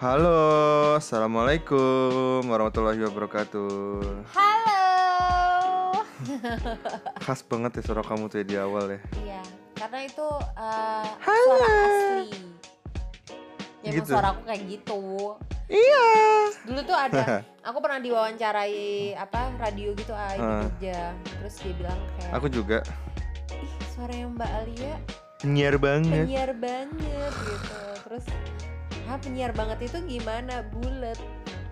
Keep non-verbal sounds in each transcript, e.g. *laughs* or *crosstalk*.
Halo, assalamualaikum warahmatullahi wabarakatuh. Halo. *laughs* Khas banget ya suara kamu tuh ya di awal ya. Iya, karena itu uh, suara asli. Ya emang Gitu. suaraku kayak gitu. Iya. Dulu tuh ada, *laughs* aku pernah diwawancarai apa radio gitu ah, di. Jogja. Terus dia bilang kayak, Aku juga ih suaranya Mbak Alia penyiar banget. penyiar banget gitu. Terus, ah penyiar banget itu gimana? Bulet.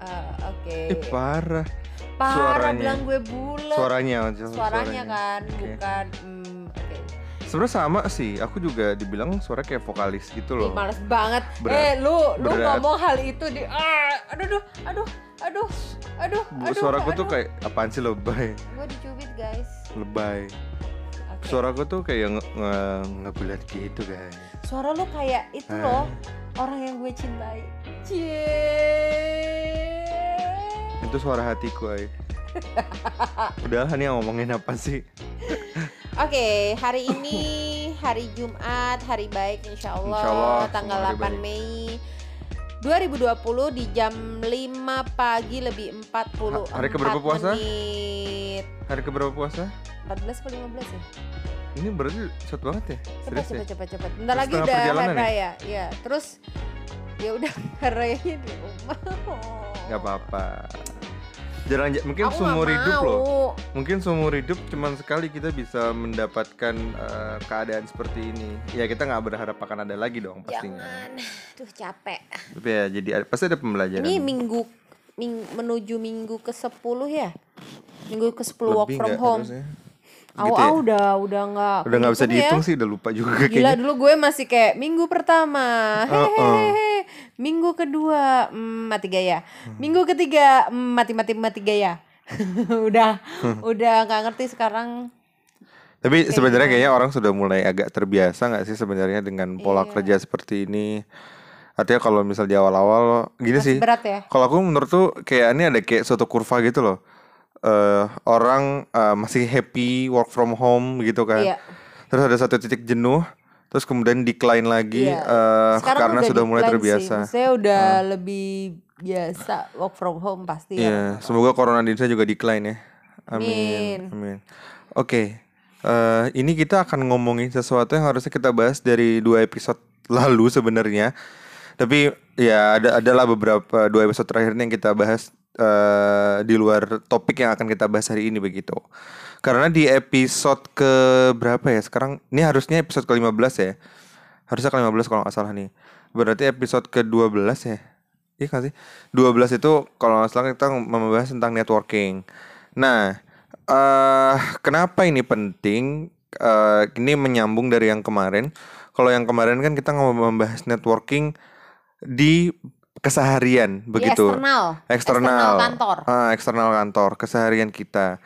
Ah, Oke. Ih parah. Parah suaranya. bilang gue bulet. Suaranya, maksudnya Suaranya kan, Oke. bukan. Oke. Sebenarnya sama sih. Aku juga dibilang suara kayak vokalis gitu Ih, loh. males banget. Berat. Eh, lu lu Berat. ngomong hal itu di ah, aduh aduh aduh aduh aduh aduh. suaraku tuh aduh. kayak apaan sih lebay, Gua dicubit, guys. lebay. Oke. Suaraku tuh kayak nge, nge ngebulat gitu guys. Suara lu kayak itu Ah. loh, orang yang gue cintai. Cie. Itu suara hatiku ay. *laughs* Udah nih ngomongin apa sih? Oke, hari ini hari Jumat, hari baik insya Allah, Insya Allah, tanggal semua hari 8 baik. Mei 2020 di jam 5 pagi lebih 40 Ha- hari keberapa puasa? menit. Hari keberapa puasa? 14 atau 15 ya? Ini berarti cepet banget ya? Cepat Serius ya? cepat cepat cepat. Bentar lagi udah hari ya? raya. Ya, terus ya udah *laughs* hari rayanya di rumah. Gak apa-apa. Jarang mungkin Aku seumur hidup mau. loh. Mungkin seumur hidup cuman sekali kita bisa mendapatkan eh, keadaan seperti ini. Ya kita nggak berharap akan ada lagi dong pastinya. Jangan. Duh capek. Tapi ya jadi ada- pasti ada pembelajaran. Ini minggu ming, menuju minggu ke-10 ya? Minggu ke-10 work Lebih from home. harusnya? Au Gitu ya? au udah udah nggak Udah nggak bisa ya. dihitung sih, udah lupa juga Gila kayaknya. dulu gue masih kayak minggu pertama, Uh-uh. hehehe, minggu kedua, mm, mati gaya, minggu ketiga, mm, mati mati mati gaya, *laughs* udah *laughs* udah nggak ngerti sekarang. Tapi Kayak sebenarnya gimana? kayaknya orang sudah mulai agak terbiasa nggak sih sebenarnya dengan pola Iya. kerja seperti ini. Artinya kalau misal di awal-awal gini Masih sih. berat ya. Kalau aku menurut tuh kayak ini ada kayak suatu kurva gitu loh. Eh orang eh, masih happy work from home gitu kan. Iya. Terus ada satu titik jenuh, terus kemudian decline lagi Iya. eh, Sekarang karena udah sudah mulai terbiasa. Sih. Maksudnya udah lebih biasa work from home pasti Iya, ya. semoga corona di Indonesia juga decline ya. Amin. Amin. Amin. Oke. eh, ini kita akan ngomongin sesuatu yang harusnya kita bahas dari dua episode *laughs* lalu sebenarnya. Tapi ya ada adalah beberapa dua episode terakhir ini yang kita bahas eh, di luar topik yang akan kita bahas hari ini begitu. Karena di episode ke berapa ya? Sekarang ini harusnya episode ke-15 ya. Harusnya ke-15 kalau nggak salah nih. Berarti episode ke-12 ya. Iya kan sih? 12 itu kalau nggak salah kita membahas tentang networking. Nah, eh kenapa ini penting? Eh ini menyambung dari yang kemarin. Kalau yang kemarin kan kita membahas networking di keseharian Di begitu. eksternal. Eksternal. kantor. Ah, eksternal kantor, keseharian kita.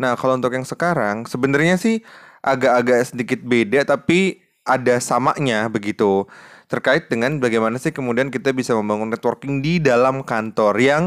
Nah, kalau untuk yang sekarang sebenarnya sih agak-agak sedikit beda tapi ada samanya begitu. Terkait dengan bagaimana sih kemudian kita bisa membangun networking di dalam kantor yang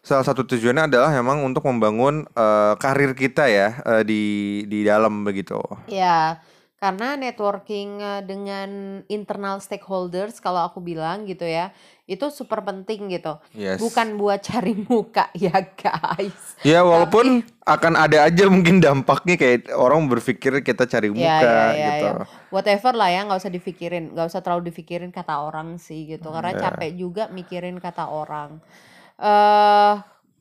salah satu tujuannya adalah memang untuk membangun eh, karir kita ya eh, di di dalam begitu. Ya, karena networking eh, dengan internal stakeholders kalau aku bilang gitu ya, itu super penting gitu. Yes. Bukan buat cari muka *laughs* ya guys. Ya walaupun akan ada aja mungkin dampaknya kayak orang berpikir kita cari Ya, muka ya, ya, gitu. ya. Whatever lah ya, nggak usah dipikirin, nggak usah terlalu dipikirin kata orang sih gitu. Karena Ya. capek juga mikirin kata orang. eh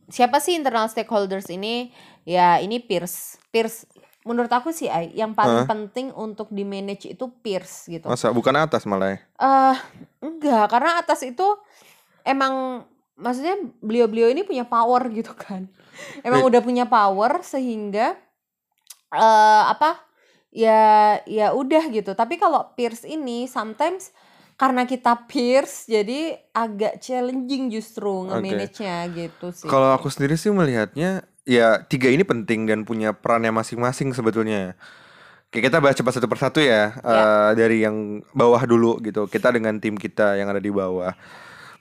siapa sih internal stakeholders ini? Ya ini peers, peers. Menurut aku sih, Ai, yang paling penting untuk di manage itu peers gitu. Masa bukan atas malah ya? eh enggak, karena atas itu emang maksudnya beliau-beliau ini punya power gitu kan. *laughs* Emang Wait. udah punya power sehingga eh apa? Ya ya udah gitu. Tapi kalau peers ini sometimes karena kita peers jadi agak challenging justru nge-manage-nya gitu sih. Kalau aku sendiri sih melihatnya ya tiga ini penting dan punya perannya masing-masing sebetulnya. Kayak kita bahas cepat satu persatu ya, eh, dari yang bawah dulu gitu. Kita dengan tim kita yang ada di bawah.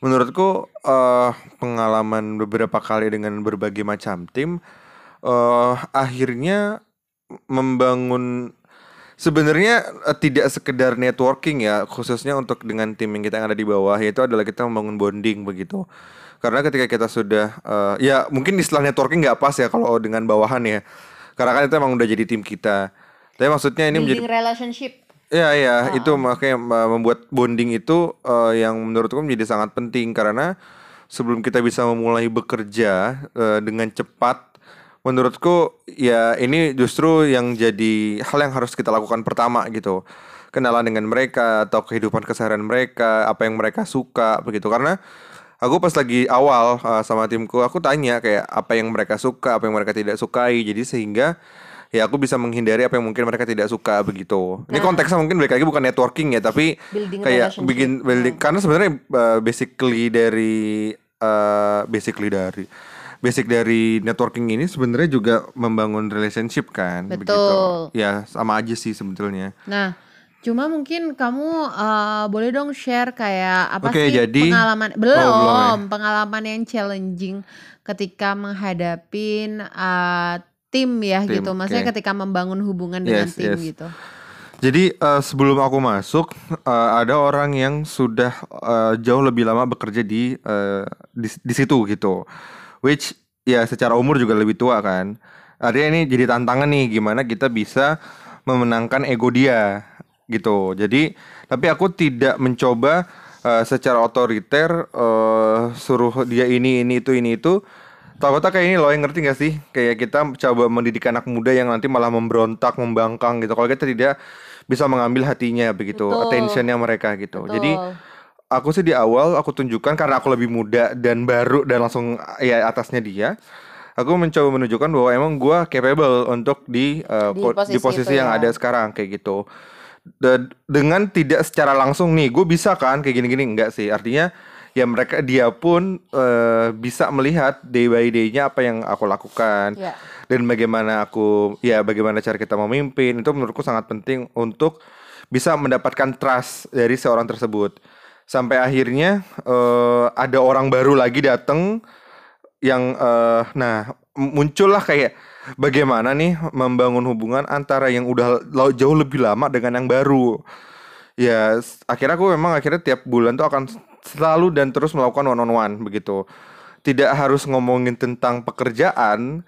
Menurutku eh pengalaman beberapa kali dengan berbagai macam tim eh akhirnya membangun Sebenarnya eh, tidak sekedar networking ya, khususnya untuk dengan tim yang kita yang ada di bawah, yaitu adalah kita membangun bonding begitu. Karena ketika kita sudah, eh, ya mungkin istilah networking nggak pas ya kalau dengan bawahan ya. Karena kan itu emang udah jadi tim kita. Tapi maksudnya ini menjadi building relationship. Iya iya. Itu makanya uh, membuat bonding itu uh, yang menurutku menjadi sangat penting. Karena sebelum kita bisa memulai bekerja uh, dengan cepat menurutku ya ini justru yang jadi hal yang harus kita lakukan pertama gitu. Kenalan dengan mereka atau kehidupan keseharian mereka apa yang mereka suka begitu. Karena aku pas lagi awal uh, sama timku aku tanya kayak apa yang mereka suka apa yang mereka tidak sukai jadi sehingga ya aku bisa menghindari apa yang mungkin mereka tidak suka begitu. Ini konteksnya mungkin balik lagi bukan networking ya, tapi Building kayak bikin building karena sebenarnya uh, basically dari uh, basically dari basic dari networking ini sebenarnya juga membangun relationship kan, begitu. Betul. Ya sama aja sih sebetulnya. Nah, cuma mungkin kamu eh, boleh dong share kayak apa Oke, sih jadi- pengalaman Oh, belum belum ya. pengalaman yang challenging ketika menghadapin eh, tim ya Tim, gitu. Maksudnya oke. ketika membangun hubungan dengan Yes, tim yes. gitu. Jadi eh, sebelum aku masuk eh, ada orang yang sudah eh, jauh lebih lama bekerja di eh, di, di situ gitu. Which ya secara umur juga lebih tua kan. Artinya ini jadi tantangan nih gimana kita bisa memenangkan ego dia gitu. Jadi tapi aku tidak mencoba eh, secara otoriter eh, suruh dia ini ini itu ini itu. Takutnya kayak ini loh yang ngerti gak sih? Kayak kita coba mendidik anak muda yang nanti malah memberontak, membangkang gitu. Kalau kita tidak bisa mengambil hatinya begitu, Betul. attentionnya mereka gitu. Jadi Betul. aku sih di awal aku tunjukkan karena aku lebih muda dan baru dan langsung ya atasnya dia. Aku mencoba menunjukkan bahwa emang gua capable untuk di uh, Di po- di posisi posisi yang ya. ada sekarang kayak gitu. Dengan tidak secara langsung nih, gue bisa kan kayak gini-gini enggak sih? Artinya ya mereka dia pun eh, bisa melihat day by day-nya apa yang aku lakukan Ya. dan bagaimana aku ya bagaimana cara kita memimpin itu menurutku sangat penting untuk bisa mendapatkan trust dari seorang tersebut sampai akhirnya eh, ada orang baru lagi datang yang eh, nah muncullah kayak bagaimana nih membangun hubungan antara yang udah jauh lebih lama dengan yang baru? Ya akhirnya aku memang akhirnya tiap bulan tuh akan selalu dan terus melakukan one on one begitu. Tidak harus ngomongin tentang pekerjaan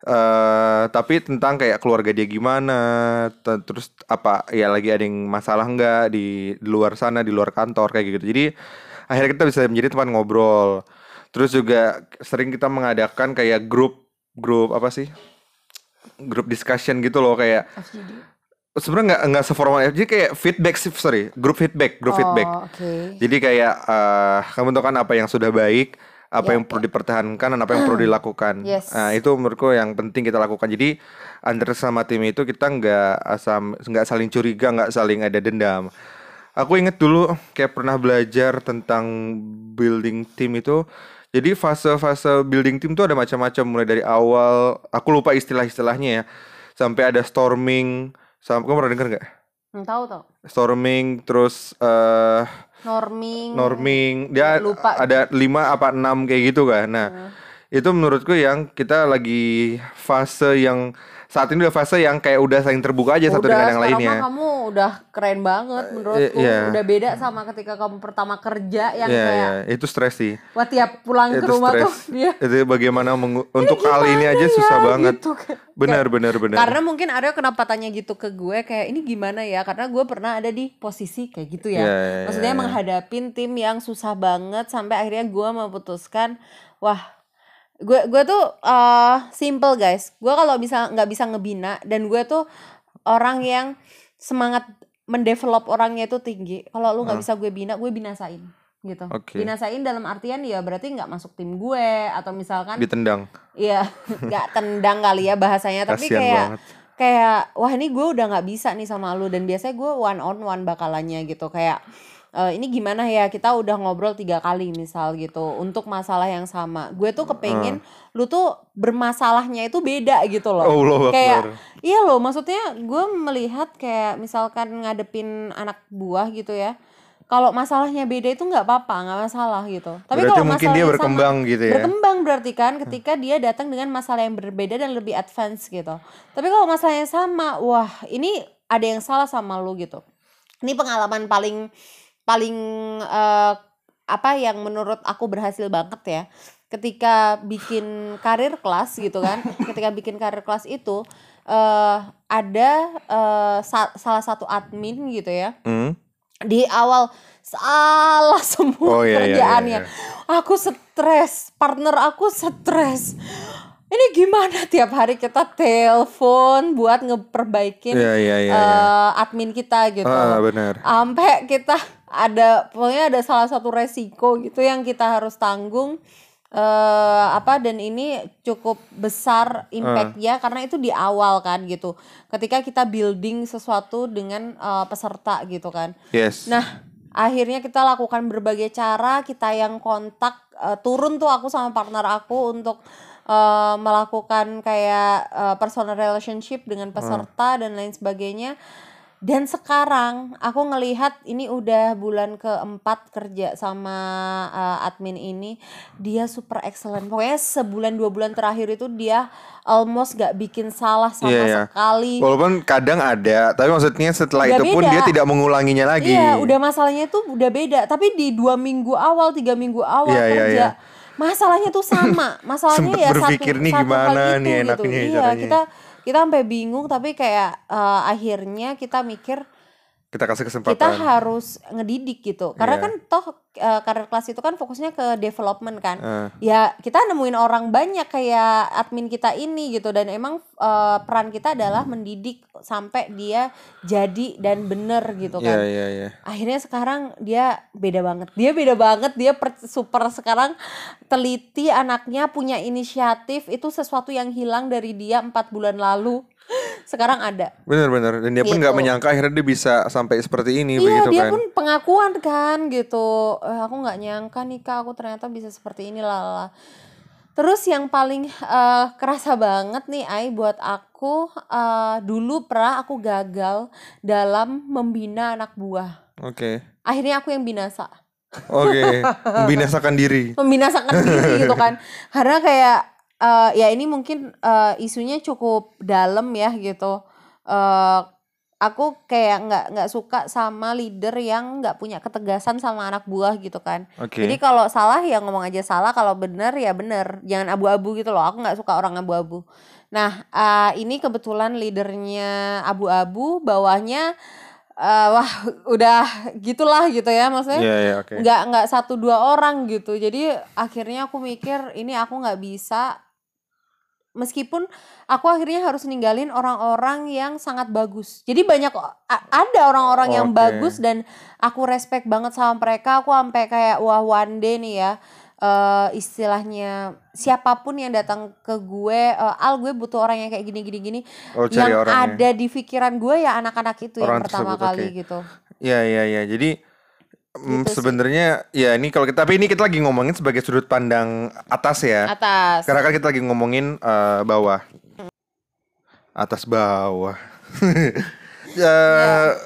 eh tapi tentang kayak keluarga dia gimana te- terus apa ya lagi ada yang masalah enggak di, di luar sana di luar kantor kayak gitu. Jadi akhirnya kita bisa menjadi teman ngobrol. Terus juga sering kita mengadakan kayak grup grup apa sih grup discussion gitu loh kayak FGD. sebenarnya nggak nggak seformal jadi kayak feedback sih sorry grup feedback grup feedback Oh, oke. jadi kayak eh kamu tahu kan apa yang sudah baik, apa Ya, yang perlu dipertahankan dan apa yang perlu dilakukan. Yes. Nah itu menurutku yang penting kita lakukan. Jadi antara sama tim itu kita nggak asam nggak saling curiga, nggak saling ada dendam. Aku inget dulu kayak pernah belajar tentang building tim itu. Jadi fase-fase building tim tuh ada macam-macam mulai dari awal. Aku lupa istilah-istilahnya ya. Sampai ada storming. Sampai kamu pernah denger nggak? Hmm, tahu tahu. Storming terus eh Norming. norming dia Lupa. ada lima apa enam kayak gitu kan nah Hmm. itu menurutku yang kita lagi fase yang saat ini udah fase yang kayak udah saling terbuka aja satu Udah, dengan yang lainnya mah kamu udah keren banget menurutku. iya. Udah beda sama ketika kamu pertama kerja yang Iya, kayak iya, itu stres sih wah tiap pulang ke itu rumah stres tuh dia itu bagaimana mengu- *laughs* untuk kali ini aja "Gimana susah ya?" banget gitu benar benar benar Karena mungkin ada kenapa tanya gitu ke gue kayak ini gimana ya? Karena gue pernah ada di posisi kayak gitu ya. Iya, iya, Maksudnya iya. menghadapin tim yang susah banget sampai akhirnya gue memutuskan, wah, gue gue tuh eh simple guys. Gue kalau bisa nggak bisa ngebina dan gue tuh orang yang semangat mendevelop orangnya itu tinggi. Kalau lu nggak bisa gue bina, gue binasain gitu. Oke. Binasain dalam artian ya berarti nggak masuk tim gue atau misalkan ditendang Iya, *laughs* nggak tendang kali ya bahasanya, tapi Kasian kayak banget. kayak wah ini gue udah nggak bisa nih sama lu dan biasanya gue one on one bakalannya gitu kayak "Eh, ini gimana ya kita udah ngobrol tiga kali misal gitu untuk masalah yang sama. Gue tuh kepengen lu tuh bermasalahnya itu beda gitu loh. Allah kayak iya loh maksudnya gue melihat kayak misalkan ngadepin anak buah gitu ya kalau masalahnya beda itu nggak apa-apa nggak masalah gitu. Tapi kalau mungkin dia masalahnya sama- berkembang gitu ya? berkembang berarti kan ketika dia datang dengan masalah yang berbeda dan lebih advance gitu. Tapi kalau masalahnya sama, wah ini ada yang salah sama lu gitu. Ini pengalaman paling paling eh, apa yang menurut aku berhasil banget ya ketika bikin karir kelas gitu kan *laughs* ketika bikin karir kelas itu eh ada eh, sa- salah satu admin gitu ya Hmm. di awal salah semua Oh, iya, iya, iya, kerjaannya. iya. Aku stres, partner aku stres. Ini gimana *laughs* tiap hari kita telepon buat ngeperbaikin iya iya. iya. eh, admin kita gitu. Ah benar. Sampai kita *laughs* ada pokoknya ada salah satu resiko gitu yang kita harus tanggung eh apa dan ini cukup besar impactnya karena itu di awal kan gitu. Ketika kita building sesuatu dengan eh, peserta gitu kan. Yes. Nah, akhirnya kita lakukan berbagai cara, kita yang kontak eh, turun tuh aku sama partner aku untuk eh, melakukan kayak eh, personal relationship dengan peserta dan lain sebagainya. Dan sekarang aku ngelihat ini udah bulan keempat kerja sama eh, admin ini, dia super excellent. Pokoknya sebulan dua bulan terakhir itu dia almost gak bikin salah sama Iya, iya. sekali. Walaupun kadang ada, tapi maksudnya setelah Udah itu pun beda. dia tidak mengulanginya lagi. Iya, udah masalahnya tuh udah beda. Tapi di dua minggu awal, tiga minggu awal Iya, iya, kerja, iya. Masalahnya tuh sama. *laughs* Masalahnya ya berpikir satu, nih satu gimana hal itu nih gitu. enaknya Iya, caranya. kita kita sampai bingung. Tapi kayak eh, akhirnya kita mikir Kita kasih kesempatan. kita harus ngedidik gitu. Karena Iya. kan toh eh, karir kelas itu kan fokusnya ke development kan. Eh, Ya kita nemuin orang banyak kayak admin kita ini gitu dan emang eh, peran kita adalah mendidik sampai dia jadi dan bener gitu Iya kan iya iya. akhirnya sekarang dia beda banget dia beda banget dia per- super sekarang teliti anaknya punya inisiatif itu sesuatu yang hilang dari dia empat bulan lalu sekarang ada Bener-bener dan dia pun nggak Gitu. menyangka akhirnya dia bisa sampai seperti ini iya begitu dia kan. pun pengakuan kan gitu "Eh, aku nggak nyangka nih kak aku ternyata bisa seperti ini lala terus yang paling eh, kerasa banget nih Ai buat aku eh, dulu pernah aku gagal dalam membina anak buah Oke. akhirnya aku yang binasa Oke. *laughs* Membinasakan diri. membinasakan diri gitu kan karena kayak eh, ya ini mungkin eh, isunya cukup dalam ya gitu. Eh, aku kayak nggak nggak suka sama leader yang nggak punya ketegasan sama anak buah gitu kan. Oke. jadi kalau salah ya ngomong aja salah kalau bener ya bener jangan abu-abu gitu loh aku nggak suka orang abu-abu. Nah eh, ini kebetulan leadernya abu-abu bawahnya eh, wah *laughs* udah gitulah gitu ya maksudnya. Iya iya oke. nggak nggak satu dua orang gitu. Jadi akhirnya aku mikir ini aku nggak bisa meskipun aku akhirnya harus ninggalin orang-orang yang sangat bagus jadi banyak ada orang-orang yang Oke. bagus dan aku respect banget sama mereka aku sampai kayak wah one day nih ya eh, istilahnya siapa pun yang datang ke gue eh, al gue butuh orang yang kayak gini gini gini Oh yang orangnya. ada di pikiran gue ya anak-anak itu Orang yang pertama tersebut, kali oke. gitu Iya iya iya. Jadi mm, Gitu sih. sebenarnya ya ini kalau kita tapi ini kita lagi ngomongin sebagai sudut pandang atas ya. atas Karena kan kita lagi ngomongin eh, bawah. Atas bawah. *laughs* ya,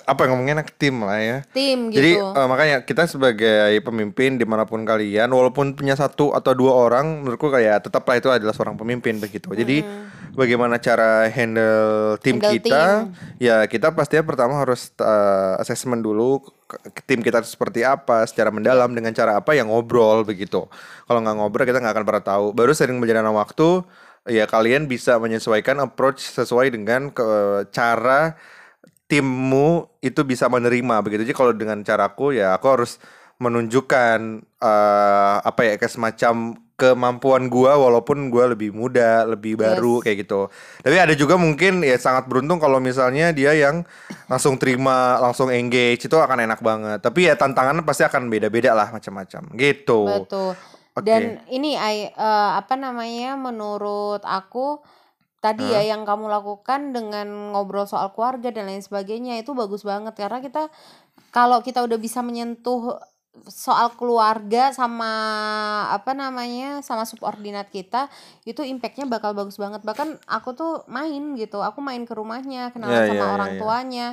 apa yang ngomongin tim lah ya. tim gitu Jadi eh, makanya kita sebagai pemimpin di mana pun kalian, walaupun punya satu atau dua orang, menurutku kayak tetaplah itu adalah seorang pemimpin begitu. Jadi bagaimana cara handle tim Handle kita? Ya kita pastinya pertama harus eh, assessment dulu tim kita seperti apa, secara mendalam dengan cara apa yang ngobrol begitu. Kalau nggak ngobrol kita nggak akan pernah tahu. Baru sering berjalan waktu, ya kalian bisa menyesuaikan approach sesuai dengan ke cara timmu itu bisa menerima begitu. Jadi kalau dengan caraku ya aku harus menunjukkan eh, apa ya kayak semacam kemampuan gua walaupun gua lebih muda, lebih baru Yes. kayak gitu. Tapi ada juga mungkin ya sangat beruntung kalau misalnya dia yang langsung terima, langsung engage itu akan enak banget. Tapi ya tantangannya pasti akan beda-beda lah macam-macam gitu. Betul. Oke. Dan ini Ai, eh, apa namanya menurut aku tadi ya yang kamu lakukan dengan ngobrol soal keluarga dan lain sebagainya itu bagus banget karena kita kalau kita udah bisa menyentuh soal keluarga sama apa namanya sama subordinat kita itu impactnya bakal bagus banget bahkan aku tuh main gitu aku main ke rumahnya kenalan Ya, sama ya, ya, orang ya. tuanya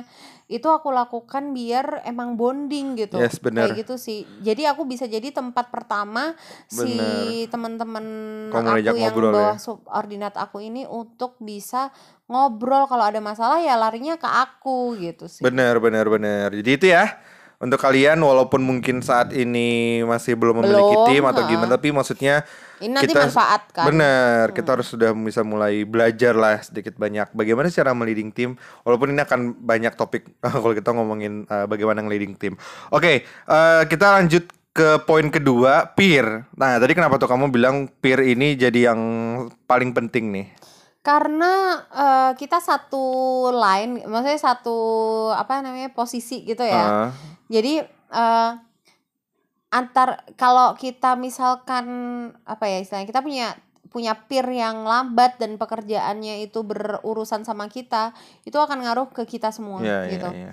itu aku lakukan biar emang bonding gitu Yes, benar. kayak gitu sih jadi aku bisa jadi tempat pertama si Benar. teman-teman aku yang ngobrol ya? bawah subordinat aku ini untuk bisa ngobrol kalau ada masalah ya larinya ke aku gitu sih Benar, benar, benar. Jadi itu ya. Untuk kalian walaupun mungkin saat ini masih belum memiliki Belum, tim atau ha. gimana tapi maksudnya ini nanti kita- manfaat kan benar, kita harus sudah bisa mulai belajar lah sedikit banyak bagaimana cara meliding tim walaupun ini akan banyak topik *laughs* kalau kita ngomongin uh, bagaimana ngeliding tim. Oke, uh, kita lanjut ke poin kedua, peer. Nah, tadi kenapa tuh kamu bilang peer ini jadi yang paling penting nih? Karena eh, kita satu line maksudnya satu apa namanya posisi gitu ya. Ah, jadi eh, antar kalau kita misalkan apa ya istilahnya kita punya punya peer yang lambat dan pekerjaannya itu berurusan sama kita itu akan ngaruh ke kita semua ya, ya, gitu. ya.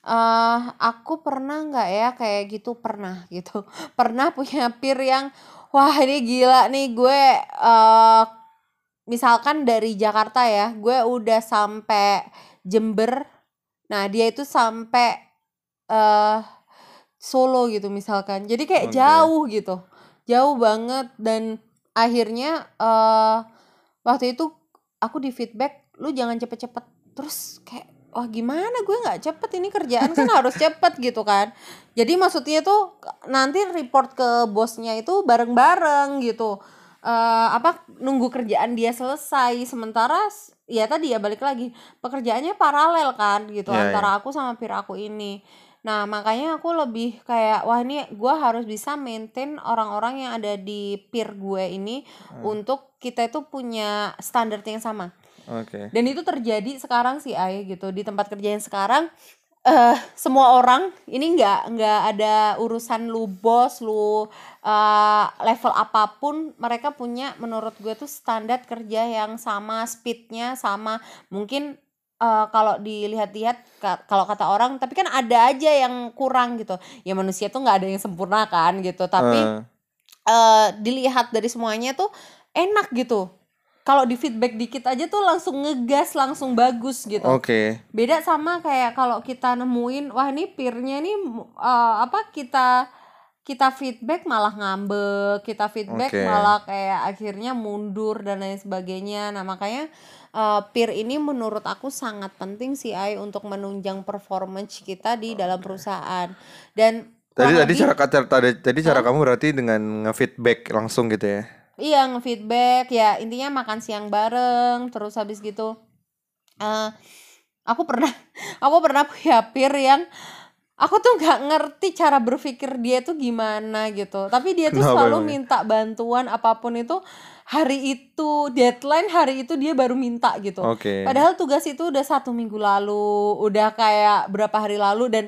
eh aku pernah nggak ya kayak gitu pernah gitu. *laughs* Pernah punya peer yang wah ini gila nih gue eh misalkan dari Jakarta ya gue udah sampai Jember. Nah dia itu sampai eh Solo gitu misalkan. Jadi kayak Oke. jauh gitu. Jauh banget. Dan akhirnya eh waktu itu aku di feedback lu jangan cepet-cepet. Terus kayak wah gimana gue nggak cepet? Ini kerjaan kan harus cepet gitu kan. Jadi maksudnya tuh nanti report ke bosnya itu bareng-bareng gitu eh apa nunggu kerjaan dia selesai sementara ya tadi ya balik lagi pekerjaannya paralel kan gitu Ya, antara aku sama peer aku ini. Nah makanya aku lebih kayak wah ini gue harus bisa maintain orang-orang yang ada di peer gue ini untuk kita itu punya standar yang sama. Oke. dan itu terjadi sekarang sih ay gitu. Di tempat kerja yang sekarang eh semua orang ini nggak nggak ada urusan lu bos lu eh, level apa pun mereka punya menurut gue tuh standar kerja yang sama speednya sama. Mungkin eh, kalau dilihat-lihat ka- kalau kata orang tapi kan ada aja yang kurang gitu. Ya manusia tuh nggak ada yang sempurna kan gitu tapi Eh, eh dilihat dari semuanya tuh enak gitu. Kalau di feedback dikit aja tuh langsung ngegas, langsung bagus gitu. Oke. Beda sama kayak kalau kita nemuin wah ini peernya nih eh, apa kita kita feedback malah ngambek, kita feedback Oke. malah kayak akhirnya mundur dan lain sebagainya. Nah, makanya eh, peer ini menurut aku sangat penting sih Ai untuk menunjang performance kita di dalam perusahaan. Dan Tadi tadi lebih- cara tadi, tadi cara kamu berarti dengan nge-feedback langsung gitu ya. Iya nge-feedback ya intinya makan siang bareng terus habis gitu eh aku pernah *laughs* aku pernah punya peer yang aku tuh nggak ngerti cara berpikir dia tuh gimana gitu tapi dia tuh Kenapa selalu emangnya? minta bantuan apa pun itu hari itu deadline hari itu dia baru minta gitu Oke. Padahal tugas itu udah satu minggu lalu, udah kayak berapa hari lalu dan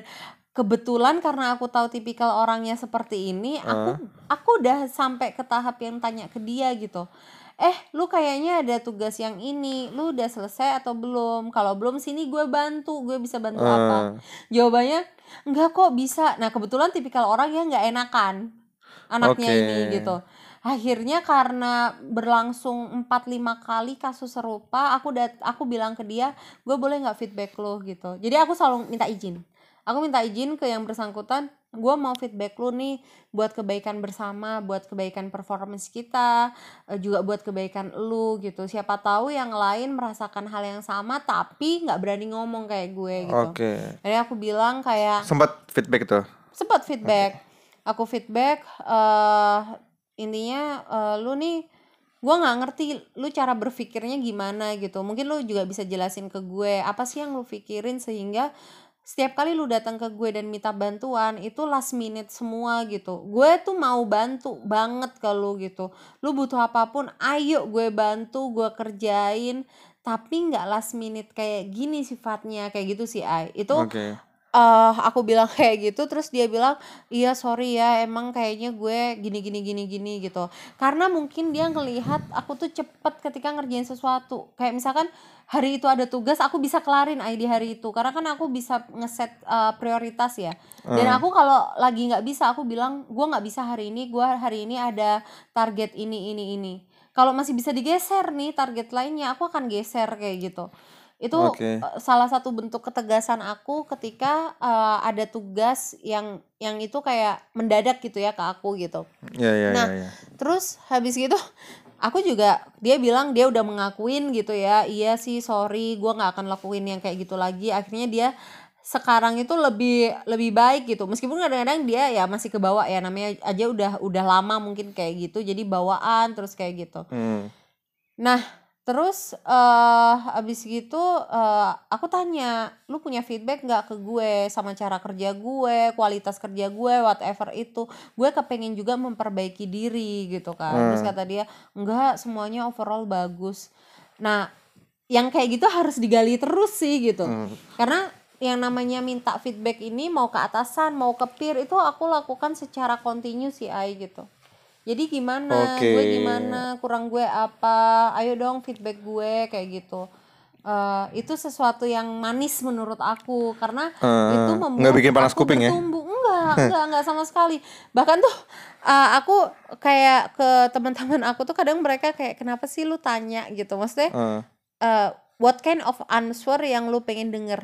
kebetulan karena aku tahu tipikal orangnya seperti ini, aku aku udah sampai ke tahap yang tanya ke dia gitu. Eh, lu kayaknya ada tugas yang ini, lu udah selesai atau belum? Kalau belum sini gue bantu, gue bisa bantu apa? Eh, Jawabannya enggak kok bisa. Nah, kebetulan tipikal orang yang nggak enakan anaknya Oke. ini gitu. Akhirnya karena berlangsung 4-5 kali kasus serupa, aku dat aku bilang ke dia, gue boleh nggak feedback lo gitu. Jadi aku selalu minta izin. Aku minta izin ke yang bersangkutan, gue mau feedback lu nih buat kebaikan bersama, buat kebaikan performance kita, eh, juga buat kebaikan lu gitu. Siapa tahu yang lain merasakan hal yang sama tapi nggak berani ngomong kayak gue gitu. Oke. Jadi aku bilang kayak Sempat feedback tuh. sempat feedback aku feedback eh intinya eh, lu nih gua nggak ngerti lu cara berpikirnya gimana gitu mungkin lu juga bisa jelasin ke gue apa sih yang lu pikirin sehingga setiap kali lu datang ke gue dan minta bantuan itu last minute semua gitu. Gue tuh mau bantu banget ke lu gitu. Lu butuh apa pun ayo gue bantu gue kerjain. Tapi nggak last minute kayak gini sifatnya kayak gitu sih ay itu Oke. Eh aku bilang *laughs* kayak gitu terus dia bilang iya sorry ya emang kayaknya gue gini gini gini gini gitu. Karena mungkin dia ngelihat aku tuh cepet ketika ngerjain sesuatu. Kayak misalkan hari itu ada tugas aku bisa kelarin di hari itu. Karena kan aku bisa ngeset eh, prioritas ya. Dan Hmm. aku kalau lagi nggak bisa aku bilang gue nggak bisa hari ini gue hari ini ada target ini ini ini. Kalau masih bisa digeser nih target lainnya aku akan geser kayak gitu itu Oke. eh, salah satu bentuk ketegasan aku ketika eh, ada tugas yang yang itu kayak mendadak gitu ya ke aku gitu Ya ya Nah, ya ya. terus habis gitu aku juga dia bilang dia udah mengakuin gitu ya iya sih sorry gua nggak akan lakuin yang kayak gitu lagi akhirnya dia sekarang itu lebih lebih baik gitu meskipun kadang-kadang dia ya masih kebawa ya namanya aja udah udah lama mungkin kayak gitu jadi bawaan terus kayak gitu Hmm. Nah, terus eh abis gitu eh aku tanya, lu punya feedback nggak ke gue sama cara kerja gue, kualitas kerja gue, whatever itu. Gue kepengen juga memperbaiki diri gitu kan. Terus Hmm. kata dia, enggak semuanya overall bagus. Nah, yang kayak gitu harus digali terus sih gitu. Hmm. Karena yang namanya minta feedback ini mau ke atasan, mau ke peer itu aku lakukan secara kontinu sih Ai gitu. Jadi gimana, gue Oke. gimana, kurang gue apa, ayo dong feedback gue kayak gitu. Eh, itu sesuatu yang manis menurut aku karena itu Eh, membuat nggak bikin panas aku kuping ya? bertumbuh. Enggak, *laughs* enggak, enggak sama sekali. Bahkan tuh eh, aku kayak ke teman-teman aku tuh kadang mereka kayak kenapa sih lu tanya gitu. Maksudnya Eh, eh, what kind of answer yang lu pengen denger?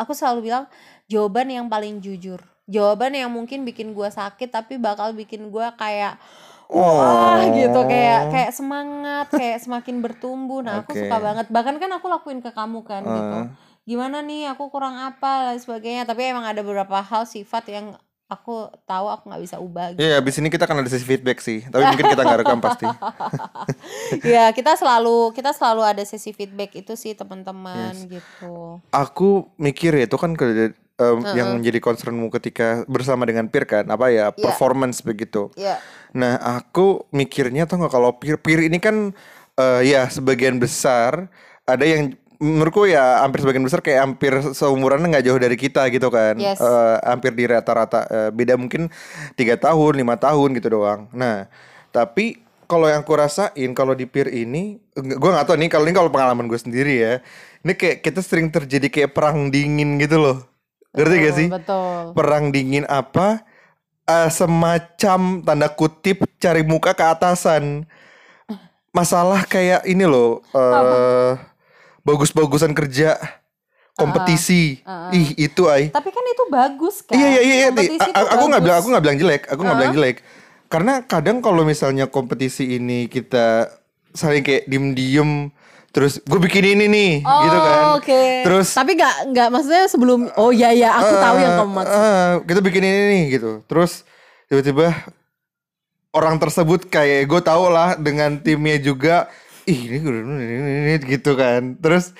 Aku selalu bilang jawaban yang paling jujur. Jawaban yang mungkin bikin gua sakit tapi bakal bikin gua kayak wah gitu kayak Oh. kayak semangat, kayak semakin bertumbuh. Nah, aku Oke. suka banget. Bahkan kan aku lakuin ke kamu kan gitu. Eh. Gimana nih aku kurang apa dan sebagainya. Tapi emang ada beberapa hal sifat yang aku tahu aku nggak bisa ubah gitu. Iya, abis ini kita akan ada sesi feedback sih. Tapi mungkin kita nggak rekam pasti. *laughs* ya kita selalu kita selalu ada sesi feedback itu sih teman-teman Yes. gitu. Aku mikir ya itu kan ke, em, yang menjadi concernmu ketika bersama dengan peer kan, apa ya performance begitu. Ya. Nah, aku mikirnya tuh nggak kalau peer peer ini kan eh, ya sebagian besar ada yang menurutku ya hampir sebagian besar kayak hampir seumuran nggak jauh dari kita gitu kan, Yes. Eh, hampir di rata-rata eh, beda mungkin tiga tahun lima tahun gitu doang. Nah, tapi kalau yang aku rasain kalau di peer ini, gue nggak tahu nih kalau ini kalau pengalaman gue sendiri ya, ini kayak kita sering terjadi kayak perang dingin gitu loh, ngerti gak sih? Betul. perang dingin apa eh, semacam tanda kutip cari muka ke atasan masalah kayak ini loh eh bagus-bagusan kerja kompetisi ih itu ay Tapi kan itu bagus kan. iya iya iya iya. Aku nggak bilang aku nggak bilang jelek aku nggak bilang jelek karena kadang kalau misalnya kompetisi ini kita saling kayak diem-diem terus gue bikin ini nih Oh, gitu kan Oke. terus tapi nggak nggak maksudnya sebelum oh ya ya aku tahu yang kamu maksud. Eh, kita bikin ini nih gitu. Terus tiba-tiba orang tersebut kayak gue tau lah dengan timnya juga. Ih ini gue ini, ini, ini, gitu kan. Terus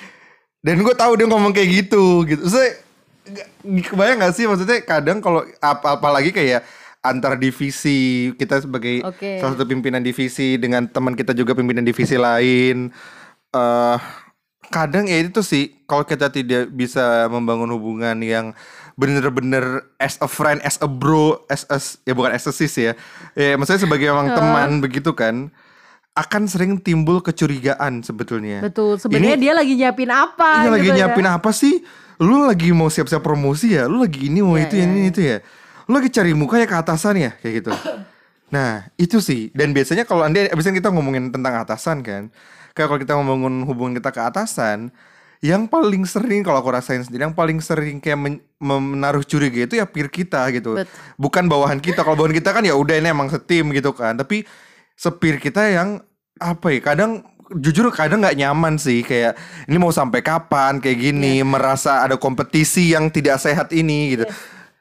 dan gue tahu dia ngomong kayak gitu gitu. Saya kebayang gak sih maksudnya kadang kalau apa apalagi kayak antar divisi kita sebagai Oke. salah satu pimpinan divisi dengan teman kita juga pimpinan divisi lain eh kadang ya itu sih kalau kita tidak bisa membangun hubungan yang bener-bener as a friend, as a bro, as a ya bukan as a sis ya, ya maksudnya sebagai orang teman begitu kan, akan sering timbul kecurigaan sebetulnya. Betul. Sebenarnya dia lagi nyiapin apa? Ini lagi gitu ya. nyiapin apa sih? Lu lagi mau siap-siap promosi ya? Lu lagi ini mau Iya, itu iya, ini itu ya? Lu lagi cari mukanya ke atasan ya? Kayak gitu. *coughs* nah, itu sih. Dan biasanya kalau anda abisnya kita ngomongin tentang atasan kan, kayak kalau kita ngomongin hubungan kita ke atasan, yang paling sering kalau aku rasain sendiri, yang paling sering kayak men- menaruh curiga itu ya peer kita gitu. Bet- Bukan bawahan kita. Kalau bawahan kita kan ya udah ini emang setim gitu kan. Tapi sepir kita yang apa ya? Kadang jujur kadang nggak nyaman sih kayak ini mau sampai kapan kayak gini merasa ada kompetisi yang tidak sehat ini gitu.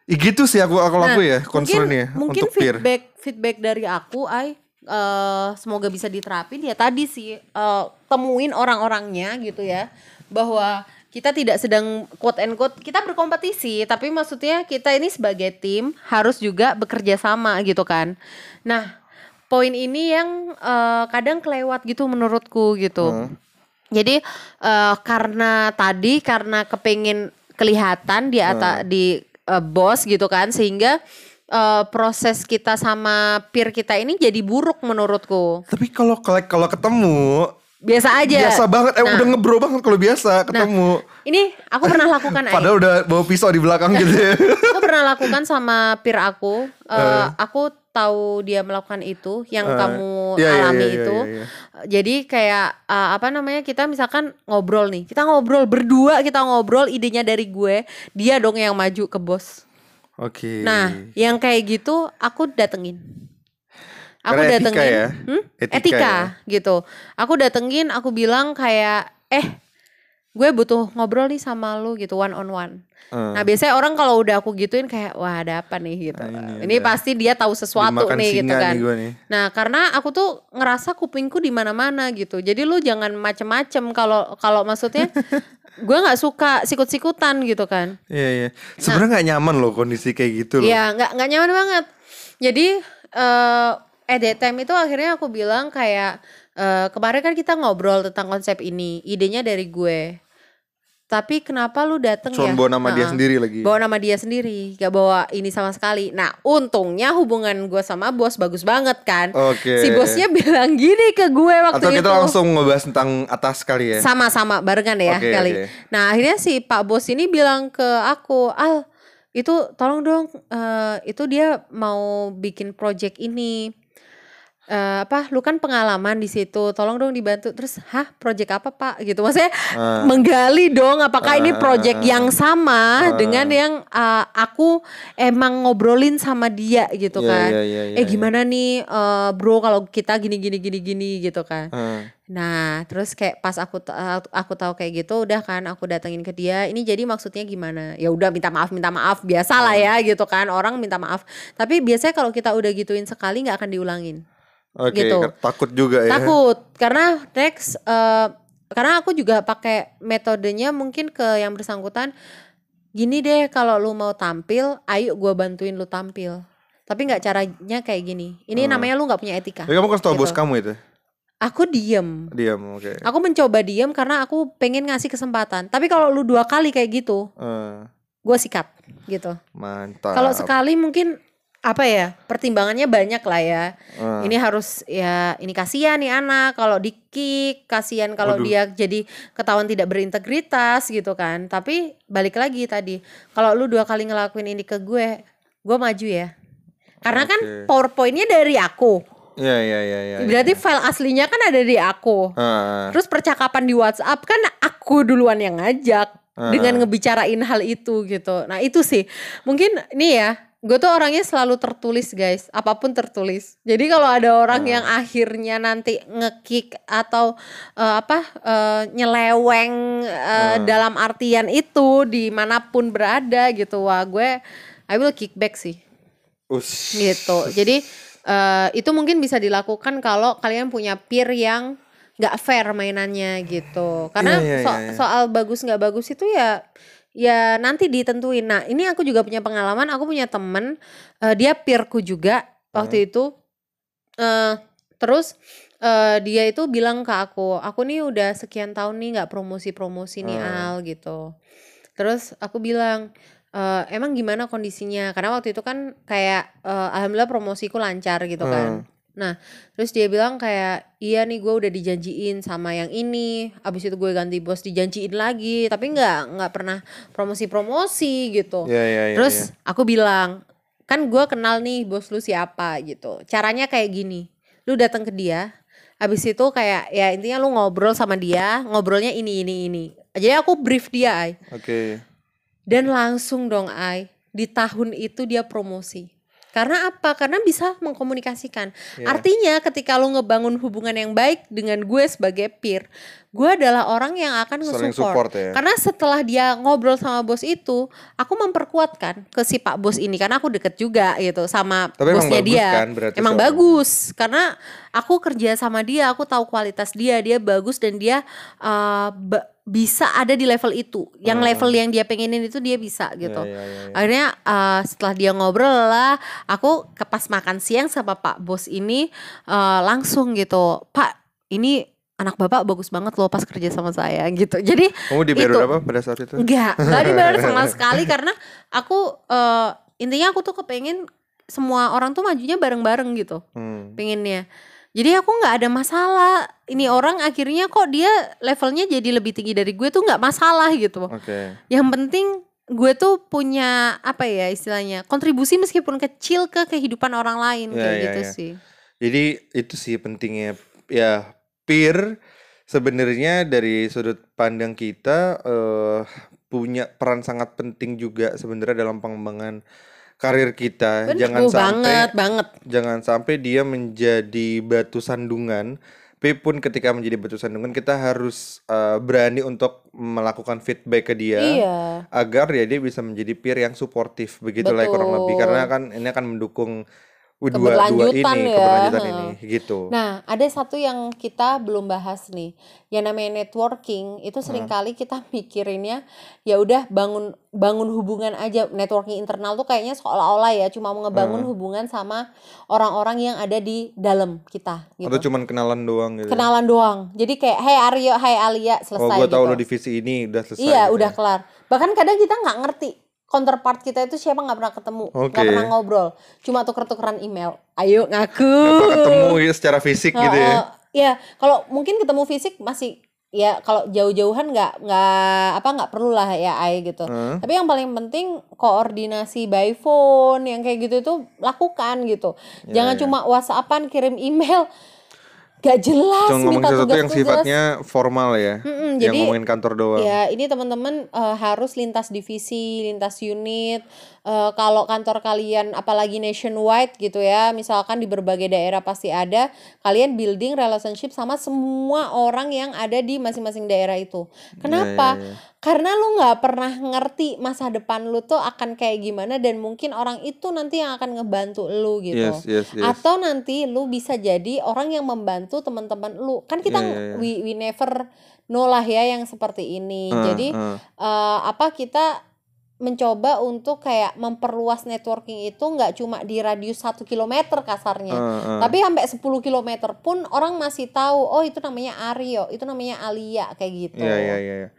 Ih, gitu sih aku kalau aku ya concernnya Nah, mungkin untuk peer. feedback feedback dari aku ay eh, semoga bisa diterapin ya tadi sih eh, temuin orang-orangnya gitu ya bahwa kita tidak sedang quote and quote kita berkompetisi tapi maksudnya kita ini sebagai tim harus juga bekerja sama gitu kan nah poin ini yang eh, kadang kelewat gitu menurutku gitu Hmm. jadi eh, karena tadi karena kepengen kelihatan di atas di eh, bos gitu kan sehingga eh, proses kita sama peer kita ini jadi buruk menurutku. Tapi kalau kalau ketemu Biasa aja. biasa banget, eh Nah. udah ngebro banget kalau biasa ketemu. Ini aku pernah lakukan. *laughs* Padahal udah bawa pisau di belakang gitu ya. aku pernah lakukan sama peer aku. Eh, aku tahu dia melakukan itu yang Eh, kamu iya, iya, alami iya, iya, itu. iya, iya. Jadi kayak eh, apa namanya kita misalkan ngobrol nih, kita ngobrol berdua, kita ngobrol idenya dari gue, dia dong yang maju ke bos. Oke. Nah, yang kayak gitu aku datengin. Aku Karena etika datengin, ya? hmm? Etika etika, ya? gitu. Aku datengin, aku bilang kayak, eh, gue butuh ngobrol nih sama lu gitu one on one. Eh, Nah biasanya orang kalau udah aku gituin kayak wah ada apa nih gitu. Nah, ini ini pasti dia tahu sesuatu dimakan nih gitu kan. nih gue nih. Nah karena aku tuh ngerasa kupingku di mana-mana gitu. Jadi lu jangan macem-macem kalau kalau maksudnya *laughs* gue nggak suka sikut-sikutan gitu kan. Iya iya. Sebenarnya nggak nyaman loh kondisi kayak gitu loh. Iya nggak nggak nyaman banget. Jadi eh at that time itu akhirnya aku bilang kayak eh kemarin kan kita ngobrol tentang konsep ini, idenya dari gue. Tapi kenapa lu dateng Cuma ya? bawa nama dia Heeh. sendiri lagi. bawa nama dia sendiri gak bawa ini sama sekali nah untungnya hubungan gue sama bos bagus banget kan Oke. si bosnya *laughs* bilang gini ke gue waktu Atau itu kita langsung ngebahas tentang atas kali ya. sama-sama barengan ya Oke, kali oke. nah akhirnya si pak bos ini bilang ke aku al itu tolong dong eh, itu dia mau bikin project ini Eh, apa lu kan pengalaman di situ tolong dong dibantu. Terus hah project apa pak? Gitu. Maksudnya Ah. menggali dong apakah Ah, ini project ah, yang sama ah. dengan yang uh, aku emang ngobrolin sama dia gitu Iya, kan. iya, iya, iya, eh iya. gimana nih eh, bro kalau kita gini gini gini gini gitu kan. Eh, nah terus kayak pas aku aku tahu kayak gitu udah kan aku datengin ke dia ini jadi maksudnya gimana? Ya udah minta maaf minta maaf biasa lah ya gitu kan. Orang minta maaf. Tapi biasanya kalau kita udah gituin sekali nggak akan diulangin Oke, Gitu. takut juga ya. takut karena next eh, karena aku juga pakai metodenya mungkin ke yang bersangkutan gini deh kalau lu mau tampil ayo gua bantuin lu tampil tapi nggak caranya kayak gini ini Hmm. namanya lu nggak punya etika Tapi kamu kasih tau bos Gitu. kamu itu. aku diem Diam, oke. aku mencoba diem karena aku pengen ngasih kesempatan tapi kalau lu dua kali kayak gitu Eh, gua sikat gitu mantap. kalau sekali mungkin apa ya pertimbangannya banyak lah ya. Eh, ini harus ya ini kasihan nih anak kalau di kick kasihan kalau Waduh. dia jadi ketahuan tidak berintegritas gitu kan. Tapi balik lagi tadi kalau lu dua kali ngelakuin ini ke gue gue maju ya. Karena kan Oke. powerpointnya dari aku. Iya, iya, iya, iya. berarti file aslinya kan ada di aku. Ah, terus percakapan di WhatsApp kan aku duluan yang ngajak Ah. dengan ngebicarain hal itu gitu. Nah itu sih. Mungkin nih ya gue tuh orangnya selalu tertulis guys apa pun tertulis jadi kalau ada orang Ah. yang akhirnya nanti ngekick atau eh, apa eh, nyeleweng eh, Ah. dalam artian itu di mana pun berada gitu wah gue I will kick back sih us. gitu. Jadi eh, itu mungkin bisa dilakukan kalau kalian punya peer yang nggak fair mainannya gitu. Karena Iya, iya, so- iya, iya. soal bagus nggak bagus itu ya ya nanti ditentuin. Nah ini aku juga punya pengalaman. Aku punya temen eh, dia peerku juga waktu itu. eh terus eh, dia itu bilang ke aku, aku nih udah sekian tahun nih nggak promosi-promosi nih Hmm. Al gitu. Terus aku bilang "Eh, emang gimana kondisinya? Karena waktu itu kan kayak eh, alhamdulillah promosiku lancar gitu kan. Nah, terus dia bilang kayak iya nih gue udah dijanjiin sama yang ini, abis itu gue ganti bos dijanjiin lagi, tapi nggak nggak pernah promosi-promosi gitu. Iya, iya, iya. Terus aku bilang, kan gue kenal nih bos lu siapa gitu. Caranya kayak gini, lu datang ke dia, abis itu kayak ya intinya lu ngobrol sama dia, ngobrolnya ini ini ini. Jadi aku brief dia, Ay. Oke. dan langsung dong, Ay, di tahun itu dia promosi. Karena apa? Karena bisa mengkomunikasikan. Iya. Artinya ketika lu ngebangun hubungan yang baik dengan gue sebagai peer, gue adalah orang yang akan nge-support. support ya. Karena setelah dia ngobrol sama bos itu, aku memperkuatkan ke si Pak Bos ini karena aku deket juga gitu sama Tapi emang bosnya bagus dia. kan emang soalnya? bagus karena aku kerja sama dia, aku tahu kualitas dia, dia bagus dan dia uh, bisa ada di level itu. Yang Hmm. level yang dia pengenin itu dia bisa gitu. Iya, iya, iya, iya. Akhirnya uh, setelah dia ngobrol lah, aku ke pas makan siang sama Pak Bos ini uh, langsung gitu, Pak ini anak bapak bagus banget loh pas kerja sama saya gitu jadi Kamu dibayar Itu. berapa pada saat itu? Enggak, enggak dibayar sama *laughs* sekali karena aku eh, intinya aku tuh kepengen semua orang tuh majunya bareng-bareng gitu, Hmm. pengennya. Jadi aku nggak ada masalah. Ini orang akhirnya kok dia levelnya jadi lebih tinggi dari gue tuh nggak masalah gitu. Oke. Yang penting gue tuh punya apa ya istilahnya kontribusi meskipun kecil ke kehidupan orang lain Ya, kayak ya, gitu ya. sih. Jadi itu sih pentingnya ya peer sebenarnya dari sudut pandang kita eh, punya peran sangat penting juga sebenarnya dalam pengembangan karir kita. Bener, Jangan sampai banget banget. jangan sampai dia menjadi batu sandungan. Tapi pun ketika menjadi batu sandungan kita harus eh, berani untuk melakukan feedback ke dia Iya. agar ya dia bisa menjadi peer yang suportif begitulah kurang lebih karena kan ini akan mendukung dua dua Keberlanjutan ini ya, keberlanjutan ini gitu. Nah, ada satu yang kita belum bahas nih. Yang namanya networking itu sering kali kita *laughs* mikirinnya ya udah bangun bangun hubungan aja. Networking internal tuh kayaknya seolah-olah ya cuma mau ngebangun Hmm. hubungan sama orang-orang yang ada di dalam kita Atau gitu. cuman kenalan doang gitu. Kenalan doang. Jadi kayak hey Aryo, hai Alia, oh, selesai gua tahu gitu. lo divisi ini udah selesai. Iya, gitu udah ya. kelar. Bahkan kadang kita nggak ngerti counterpart kita itu siapa nggak pernah ketemu, nggak Oke. pernah ngobrol, cuma tuker-tukeran email. Ayo ngaku. Apa ketemu ya secara fisik gitu ya. Heeh. Ya, kalau mungkin ketemu fisik masih ya kalau jauh-jauhan nggak nggak apa nggak perlu lah ya Ai gitu. Heeh. Tapi yang paling penting koordinasi by phone yang kayak gitu itu lakukan gitu. Ya, Jangan ya. cuma WhatsAppan kirim email gak jelas Cuma ngomong minta sesuatu yang sifatnya formal ya. Mm-mm, yang jadi ngomongin kantor doang. Ya, ini teman-teman eh, harus lintas divisi, lintas unit. Eh, kalau kantor kalian apalagi nationwide gitu ya, misalkan di berbagai daerah pasti ada, kalian building relationship sama semua orang yang ada di masing-masing daerah itu. Kenapa? Ya, ya, ya. Karena lu nggak pernah ngerti masa depan lu tuh akan kayak gimana dan mungkin orang itu nanti yang akan ngebantu lu gitu. Yes, yes, yes. Atau nanti lu bisa jadi orang yang membantu teman-teman lu. Kan kita Iya, iya, iya. we we never know lah ya yang seperti ini. Heeh, Jadi heeh. eh, apa kita mencoba untuk kayak memperluas networking itu nggak cuma di radius satu kilometer kasarnya. Heeh, heeh. Tapi sampai 10 kilometer pun orang masih tahu, oh itu namanya Aryo, itu namanya Alia kayak gitu. Iya, iya, iya. iya.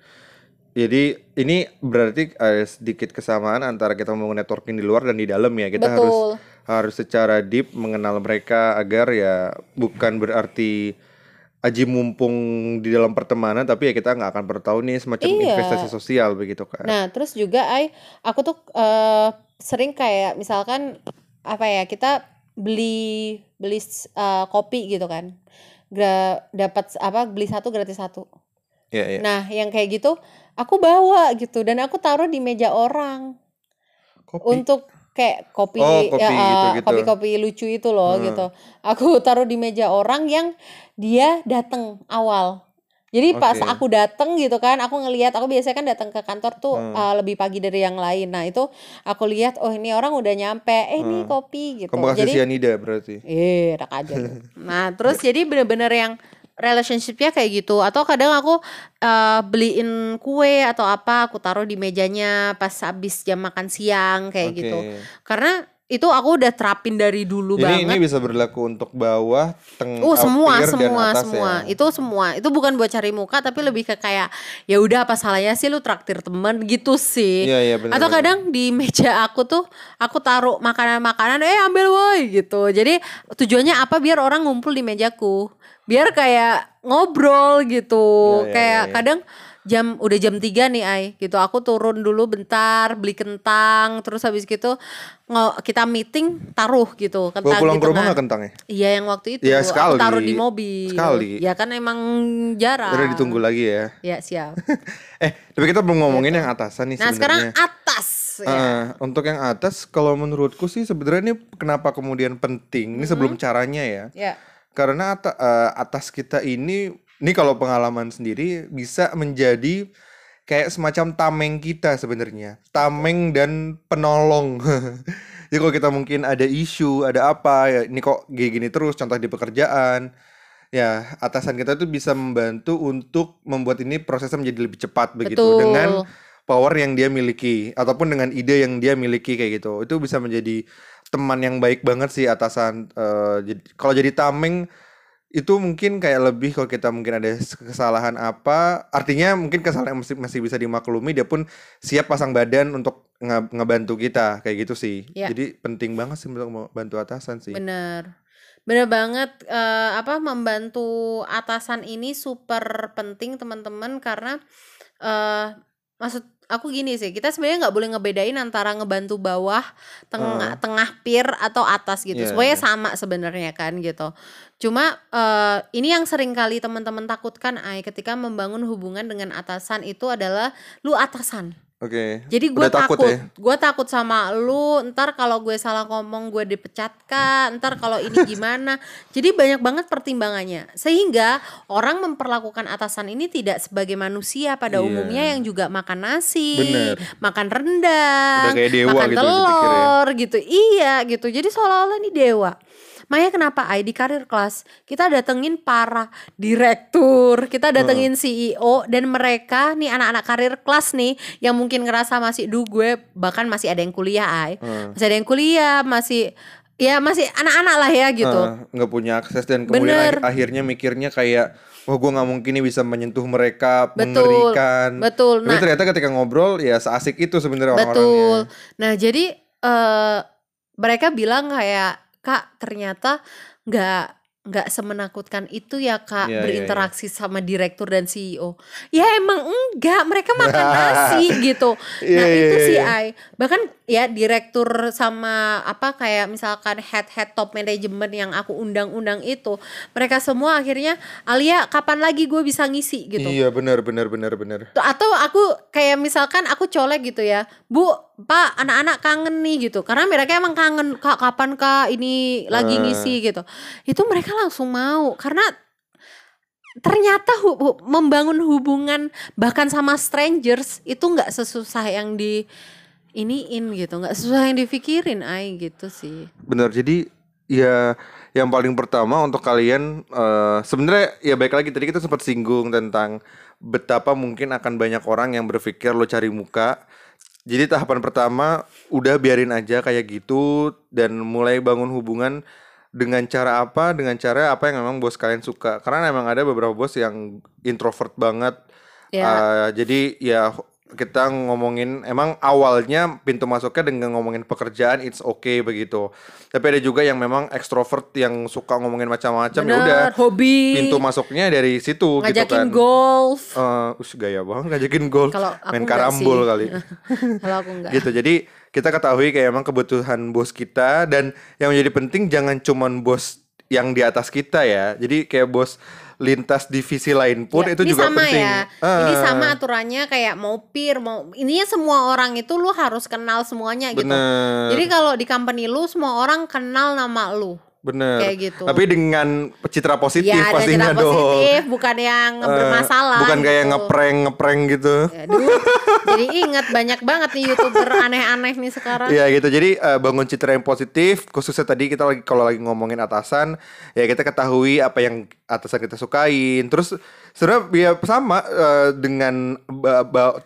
Jadi ini berarti ada sedikit kesamaan antara kita membangun networking di luar dan di dalam ya. Kita harus Betul. harus secara deep mengenal mereka agar ya bukan berarti aji mumpung di dalam pertemanan tapi ya kita nggak akan pernah tahu nih semacam Iya. investasi sosial begitu kan. Nah, terus juga Ai, aku tuh eh, sering kayak misalkan apa ya, kita beli beli eh, kopi gitu kan. Gra, dapat apa beli satu gratis satu. Iya, iya. Nah, yang kayak gitu aku bawa gitu dan aku taruh di meja orang Kopi. untuk kayak kopi Oh, kopi ya, eh, gitu-gitu. kopi-kopi lucu itu loh Hmm. gitu. Aku taruh di meja orang yang dia datang awal. Jadi pas Oke. aku datang gitu kan, aku ngelihat aku biasanya kan datang ke kantor tuh Hmm. eh, lebih pagi dari yang lain. Nah, itu aku lihat oh ini orang udah nyampe, eh ini Hmm. kopi gitu. Kamu kasih Jadi sianida berarti. Eh, enak aja. Nah, terus *laughs* jadi bener-bener yang relationshipnya kayak gitu. Atau kadang aku eh, beliin kue atau apa, aku taruh di mejanya pas habis jam makan siang kayak Oke. gitu. Karena itu aku udah terapin dari dulu Ini ini banget. bisa berlaku untuk bawah, teng, Oh semua dan semua atas semua ya. itu semua itu bukan buat cari muka tapi lebih ke kayak ya udah apa salahnya sih lu traktir temen gitu sih Iya, iya benar. atau kadang di meja aku tuh aku taruh makanan-makanan eh ambil woi gitu jadi tujuannya apa biar orang ngumpul di mejaku biar kayak ngobrol gitu Iya, iya, kayak iya, iya. kadang jam udah jam 3 nih ay gitu aku turun dulu bentar beli kentang terus habis gitu ngo- kita meeting taruh gitu Bawa kentang pulang di ke rumah tengah. nggak kentangnya? Iya yang waktu itu Ya, aku sekali. taruh di mobil. Sekali. Ya kan emang jarang. Udah ditunggu lagi ya. Ya siap. *laughs* Eh, tapi kita belum ngomongin yang atasan nih Nah sekarang atas. ya. Eh, untuk yang atas, kalau menurutku sih sebenarnya ini kenapa kemudian penting? Ini sebelum caranya ya. Ya. Karena ata- eh, atas kita ini, ini kalau pengalaman sendiri bisa menjadi kayak semacam tameng kita sebenarnya, tameng dan penolong. Jadi *laughs* kalau kita mungkin ada isu, ada apa, ya ini kok kayak gini terus, contoh di pekerjaan, ya atasan kita tuh bisa membantu untuk membuat ini prosesnya menjadi lebih cepat begitu Betul. dengan power yang dia miliki ataupun dengan ide yang dia miliki kayak gitu. Itu bisa menjadi teman yang baik banget sih atasan. Jadi kalau jadi tameng itu mungkin kayak lebih kalau kita mungkin ada kesalahan apa artinya mungkin kesalahan yang masih masih bisa dimaklumi dia pun siap pasang badan untuk nge- ngebantu kita kayak gitu sih Ya. jadi penting banget sih untuk bantu atasan sih Bener. Bener banget eh, apa membantu atasan ini super penting teman-teman karena eh maksud aku gini sih, kita sebenarnya nggak boleh ngebedain antara ngebantu bawah, tengah tengah peer atau atas gitu. Semuanya iya. sama sebenarnya kan gitu. Cuma eh ini yang sering kali teman-teman takutkan ay ketika membangun hubungan dengan atasan itu adalah lu atasan. oke Jadi gue takut takut, ya? gue takut sama lu. Ntar kalau gue salah ngomong gue dipecat kah? Ntar kalau ini *laughs* gimana? Jadi banyak banget pertimbangannya. Sehingga orang memperlakukan atasan ini tidak sebagai manusia pada Iya. umumnya yang juga makan nasi, Bener. makan rendang, Udah kayak dewa makan gitu ya. telur gitu. Iya gitu. Jadi seolah-olah ini dewa. Makanya kenapa ay di karir kelas kita datengin para direktur, kita datengin CEO dan mereka nih anak-anak karir kelas nih yang mungkin ngerasa masih duh gue bahkan masih ada yang kuliah ay, Hmm. masih ada yang kuliah, masih ya masih anak-anak lah ya gitu. Nggak punya akses dan kemudian Bener. akhir- akhirnya mikirnya kayak wah gue nggak mungkin nih bisa menyentuh mereka Betul, mengerikan betul. tapi Nah, ternyata ketika ngobrol ya seasik itu sebenarnya Betul. orang-orangnya Nah, jadi eh mereka bilang kayak Kak, ternyata nggak nggak semenakutkan itu ya Kak Iya, iya, berinteraksi sama direktur dan CEO. Ya emang enggak, mereka makan nasi *laughs* gitu. Iya, Nah, iya, itu sih iya. Ai. Bahkan ya direktur sama apa kayak misalkan head-head top management yang aku undang-undang itu, mereka semua akhirnya Alia kapan lagi gue bisa ngisi gitu. iya benar benar benar benar Tuh, atau aku kayak misalkan aku colek gitu ya bu pak anak-anak kangen nih gitu. Karena mereka emang kangen kak kapan kak? Ini lagi Eh. ngisi gitu. Itu mereka langsung mau. Karena ternyata hu- hu- membangun hubungan bahkan sama strangers itu nggak sesusah yang di iniin gitu. Nggak sesusah yang dipikirin ay gitu sih. Benar jadi ya yang paling pertama untuk kalian eh, sebenarnya ya baik lagi. Tadi kita sempat singgung tentang betapa mungkin akan banyak orang yang berpikir lo cari muka jadi tahapan pertama udah biarin aja kayak gitu dan mulai bangun hubungan dengan cara apa? Dengan cara apa yang memang bos kalian suka. Karena memang ada beberapa bos yang introvert banget. Ya Uh, jadi ya kita ngomongin emang awalnya pintu masuknya dengan ngomongin pekerjaan it's okay begitu. Tapi ada juga yang memang ekstrovert yang suka ngomongin macam-macam ya udah hobi pintu masuknya dari situ gitu ngajakin kan. golf Eh, us gaya banget ngajakin golf, Kalau main karambol kali. *laughs* kalau aku enggak gitu. Jadi kita ketahui kayak emang kebutuhan bos kita dan yang menjadi penting jangan cuman bos yang di atas kita ya. Jadi kayak bos lintas divisi lain pun Ya, itu ini juga sama penting. ya. Ini Ah. sama aturannya kayak mau peer, mau ininya semua orang itu lu harus kenal semuanya gitu. Bener. Jadi kalau di company lu semua orang kenal nama lu. Bener. Kayak gitu. Tapi dengan citra positif ya pastinya dong. positif, bukan yang Eh, bermasalah. bukan kayak gitu. ngeprank ngeprank gitu. Aduh, jadi ingat banyak banget nih youtuber aneh-aneh nih sekarang. Iya gitu. Jadi eh, bangun citra yang positif. Khususnya tadi kita lagi kalau lagi ngomongin atasan, ya kita ketahui apa yang atasan kita sukain. Terus sebenarnya ya sama eh, dengan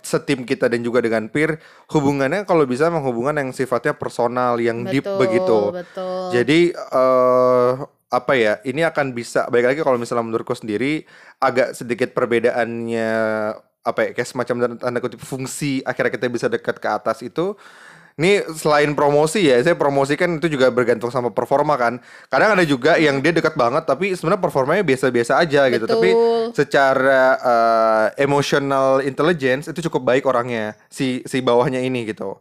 setim kita dan juga dengan peer, hubungannya kalau bisa memang hubungan yang sifatnya personal, yang deep Betul, begitu. Betul. Jadi eh apa ya? Ini akan bisa baik lagi kalau misalnya menurutku sendiri agak sedikit perbedaannya apa ya kayak semacam tanda kutip fungsi akhirnya kita bisa dekat ke atas itu ini selain promosi ya, saya promosi kan itu juga bergantung sama performa kan. Kadang ada juga yang dia dekat banget tapi sebenarnya performanya biasa-biasa aja gitu. Tapi Betul. secara eh, emotional intelligence itu cukup baik orangnya si si bawahnya ini gitu.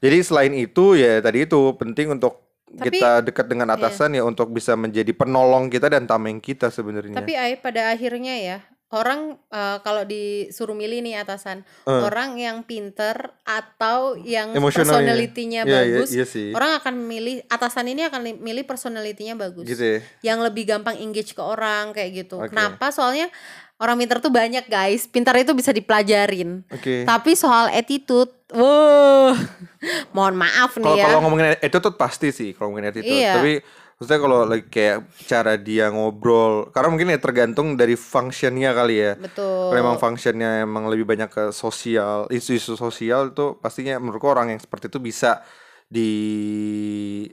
Jadi selain itu ya tadi itu penting untuk Tapi- kita dekat dengan atasan ya untuk bisa menjadi penolong kita dan tameng kita sebenarnya. Tapi ay pada akhirnya ya orang eh, kalau disuruh milih nih atasan Eh. orang yang pinter atau yang Emosionalnya. personalitinya Iya, iya, bagus iya sih. orang akan memilih atasan ini akan li- milih personalitinya bagus Gitu ya. yang lebih gampang engage ke orang kayak gitu Oke. kenapa soalnya orang pinter tuh banyak guys pintar itu bisa dipelajarin Oke. tapi soal attitude wow *laughs* mohon maaf nih ya kalau ngomongin attitude pasti sih kalau ngomongin attitude. Iya. Tapi maksudnya kalau like kayak cara dia ngobrol karena mungkin ya tergantung dari functionnya kali ya. betul Kalau emang functionnya emang lebih banyak ke sosial, isu-isu sosial itu pastinya menurutku orang yang seperti itu bisa di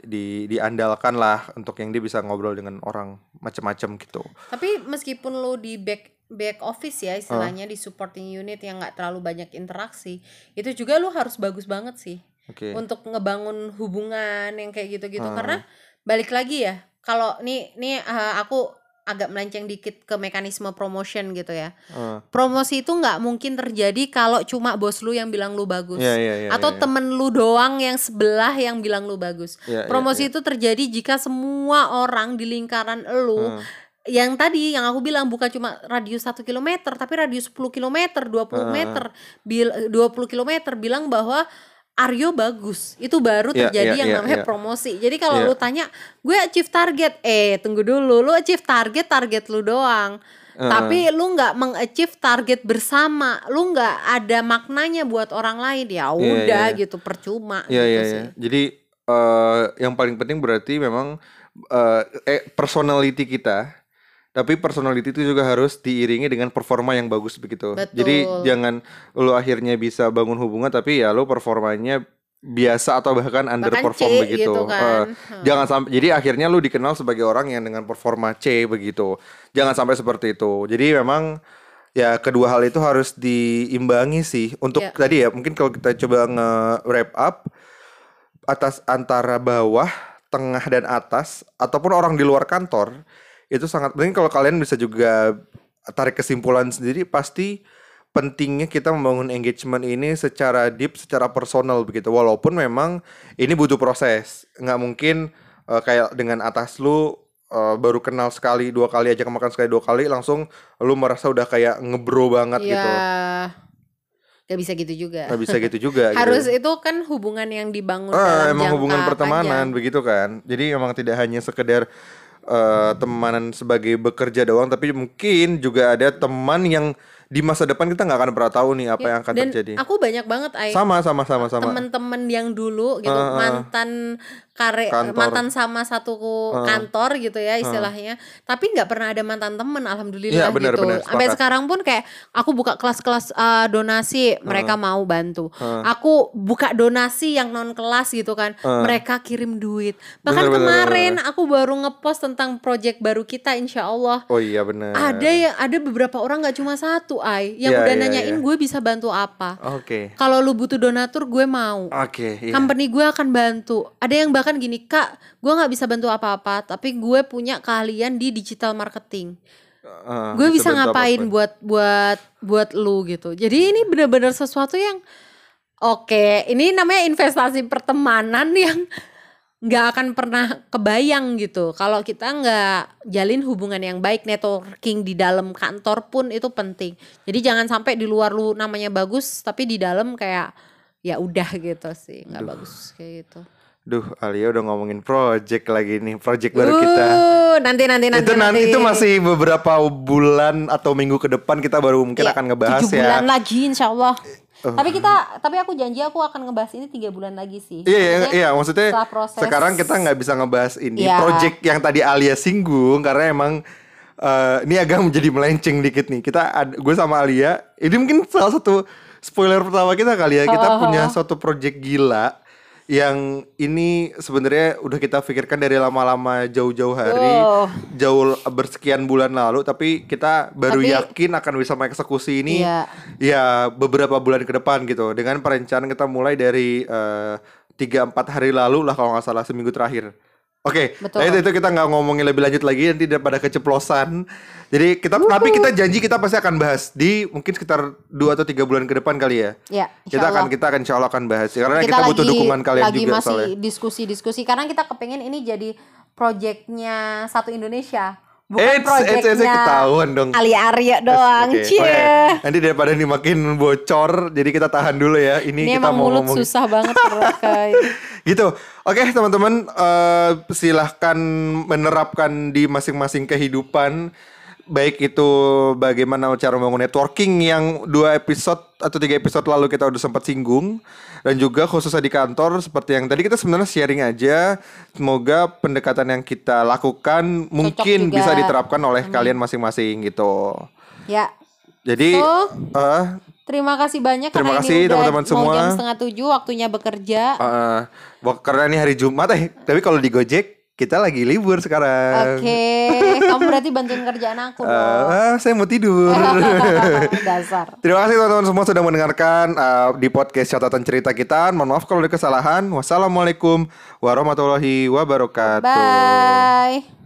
di diandalkan lah untuk yang dia bisa ngobrol dengan orang macam-macam gitu. Tapi meskipun lu di back back office ya istilahnya di supporting unit yang nggak terlalu banyak interaksi, itu juga lu harus bagus banget sih Oke. untuk ngebangun hubungan yang kayak gitu-gitu Hmm. karena balik lagi ya kalau nih nih eh, aku agak melenceng dikit ke mekanisme promotion gitu ya Eh, promosi itu nggak mungkin terjadi kalau cuma bos lu yang bilang lu bagus Iya, iya, iya, atau iya. temen lu doang yang sebelah yang bilang lu bagus Iya, iya, promosi itu terjadi jika semua orang di lingkaran lu Hmm. yang tadi yang aku bilang bukan cuma radius 1 km tapi radius 10 km 20 Ah. meter bil 20 km bilang bahwa Aryo bagus itu baru Iya, terjadi iya, yang iya, namanya iya. promosi jadi kalau Iya. lu tanya gue achieve target eh tunggu dulu lu achieve target target lu doang Ah. tapi lu nggak mengachieve target bersama lu nggak ada maknanya buat orang lain ya Iya, udah iya. gitu percuma Iya gitu sih. iya. Jadi eh yang paling penting berarti memang eh eh, personality kita. Tapi personality itu juga harus diiringi dengan performa yang bagus begitu. Betul. Jadi jangan lu akhirnya bisa bangun hubungan tapi ya lu performanya biasa atau bahkan bahkan underperform C begitu. gitu kan Hmm. Jangan sampai jadi akhirnya lu dikenal sebagai orang yang dengan performa C begitu. Jangan sampai seperti itu. Jadi memang ya kedua hal itu harus diimbangi sih. Untuk Ya. tadi ya mungkin kalau kita coba nge-wrap up atas antara bawah, tengah dan atas ataupun orang di luar kantor itu sangat penting kalau kalian bisa juga tarik kesimpulan sendiri pasti pentingnya kita membangun engagement ini secara deep, secara personal begitu. Walaupun memang ini butuh proses. nggak mungkin eh, kayak dengan atas lu eh, baru kenal sekali, dua kali aja makan sekali dua kali langsung lu merasa udah kayak ngebro banget ya gitu. gak bisa gitu juga Nggak bisa gitu juga *laughs* gitu. harus itu kan hubungan yang dibangun Ah, dalam emang hubungan pertemanan panjang. begitu kan. Jadi emang tidak hanya sekedar eh, temanan sebagai bekerja doang, tapi mungkin juga ada teman yang di masa depan kita nggak akan pernah tahu nih apa Ya, yang akan dan terjadi. aku banyak banget ay Sama sama sama sama. temen-temen yang dulu gitu Ah, ah. mantan kare Kantor. mantan sama satu Ah. kantor gitu ya istilahnya. Tapi nggak pernah ada mantan temen alhamdulillah Iya, benar, gitu. benar, sampai sekarang pun kayak aku buka kelas-kelas uh, donasi mereka mau bantu. Aku buka donasi yang non kelas gitu kan mereka kirim duit. Bahkan benar, kemarin aku baru ngepost tentang project baru kita insya Allah. Oh iya benar. ada yang ada beberapa orang nggak cuma satu ay yang Iya, udah iya, nanyain iya. gue bisa bantu apa. Oke. kalau lu butuh donatur gue mau. Oke, iya. company gue akan bantu. Ada yang bahkan gini kak gue nggak bisa bantu apa-apa tapi gue punya keahlian di digital marketing. Eh, gue bisa ngapain apa pun. buat buat buat lu gitu. Jadi ini benar-benar sesuatu yang oke ini namanya investasi pertemanan yang nggak akan pernah kebayang gitu. Kalau kita nggak jalin hubungan yang baik networking di dalam kantor pun itu penting. Jadi jangan sampai di luar lu namanya bagus tapi di dalam kayak ya udah gitu sih nggak bagus kayak gitu Duh, Alia udah ngomongin project lagi nih, project baru kita. Uh, nanti nanti nanti itu nanti itu masih beberapa bulan atau minggu ke depan kita baru mungkin Iya, akan ngebahas tujuh ya. bulan lagi insya Allah tapi kita tapi aku janji aku akan ngebahas ini tiga bulan lagi sih Iya, iya, Maksudnya, iya, maksudnya proses- sekarang kita nggak bisa ngebahas ini Iya. project yang tadi Alia singgung karena emang eh, ini agak *laughs* menjadi melenceng dikit nih. Kita ad- gue sama Alia, ini mungkin salah satu spoiler pertama kita kali ya. Kita Oh. punya suatu project gila yang ini sebenarnya udah kita pikirkan dari lama-lama jauh-jauh hari, Oh. jauh bersekian bulan lalu, tapi kita baru Tapi- yakin akan bisa mengeksekusi ini Iya. ya beberapa bulan ke depan gitu dengan perencanaan kita mulai dari eh, tiga empat hari lalu lah kalau nggak salah seminggu terakhir oke Betul. nah itu, itu kita nggak ngomongin lebih lanjut lagi nanti daripada keceplosan. Jadi kita tapi kita janji kita pasti akan bahas di mungkin sekitar dua atau tiga bulan ke depan kali ya. Ya kita akan kita akan insya Allah akan bahas. Karena kita, butuh dukungan kalian lagi juga masih diskusi-diskusi karena kita kepengen ini jadi projectnya satu Indonesia bukan Eh, eh, eh, projectnya ketahuan dong. Ali Arya doang Oke, cie oke. Nanti daripada ini makin bocor, jadi kita tahan dulu ya. Ini, ini kita emang mau mulut ngomong susah banget *laughs* terkait gitu. Oke teman-teman, eh, silahkan menerapkan di masing-masing kehidupan. Baik itu bagaimana cara membangun networking yang dua episode atau tiga episode lalu kita udah sempat singgung dan juga khususnya di kantor seperti yang tadi kita sebenarnya sharing aja. Semoga pendekatan yang kita lakukan mungkin juga. bisa diterapkan oleh kalian masing-masing gitu. ya Jadi So? eh, Terima kasih banyak Terima karena kasih, teman-teman mau semua. jam setengah tujuh waktunya bekerja. Eh, wah, karena ini hari Jumat eh tapi kalau di Gojek kita lagi libur sekarang. Oke, kamu berarti bantuin kerjaan aku Eh, dong. ah, saya mau tidur. *laughs* Dasar. Terima kasih teman-teman semua sudah mendengarkan eh, di podcast catatan cerita kita. Mohon maaf kalau ada kesalahan. Wassalamualaikum warahmatullahi wabarakatuh. Bye.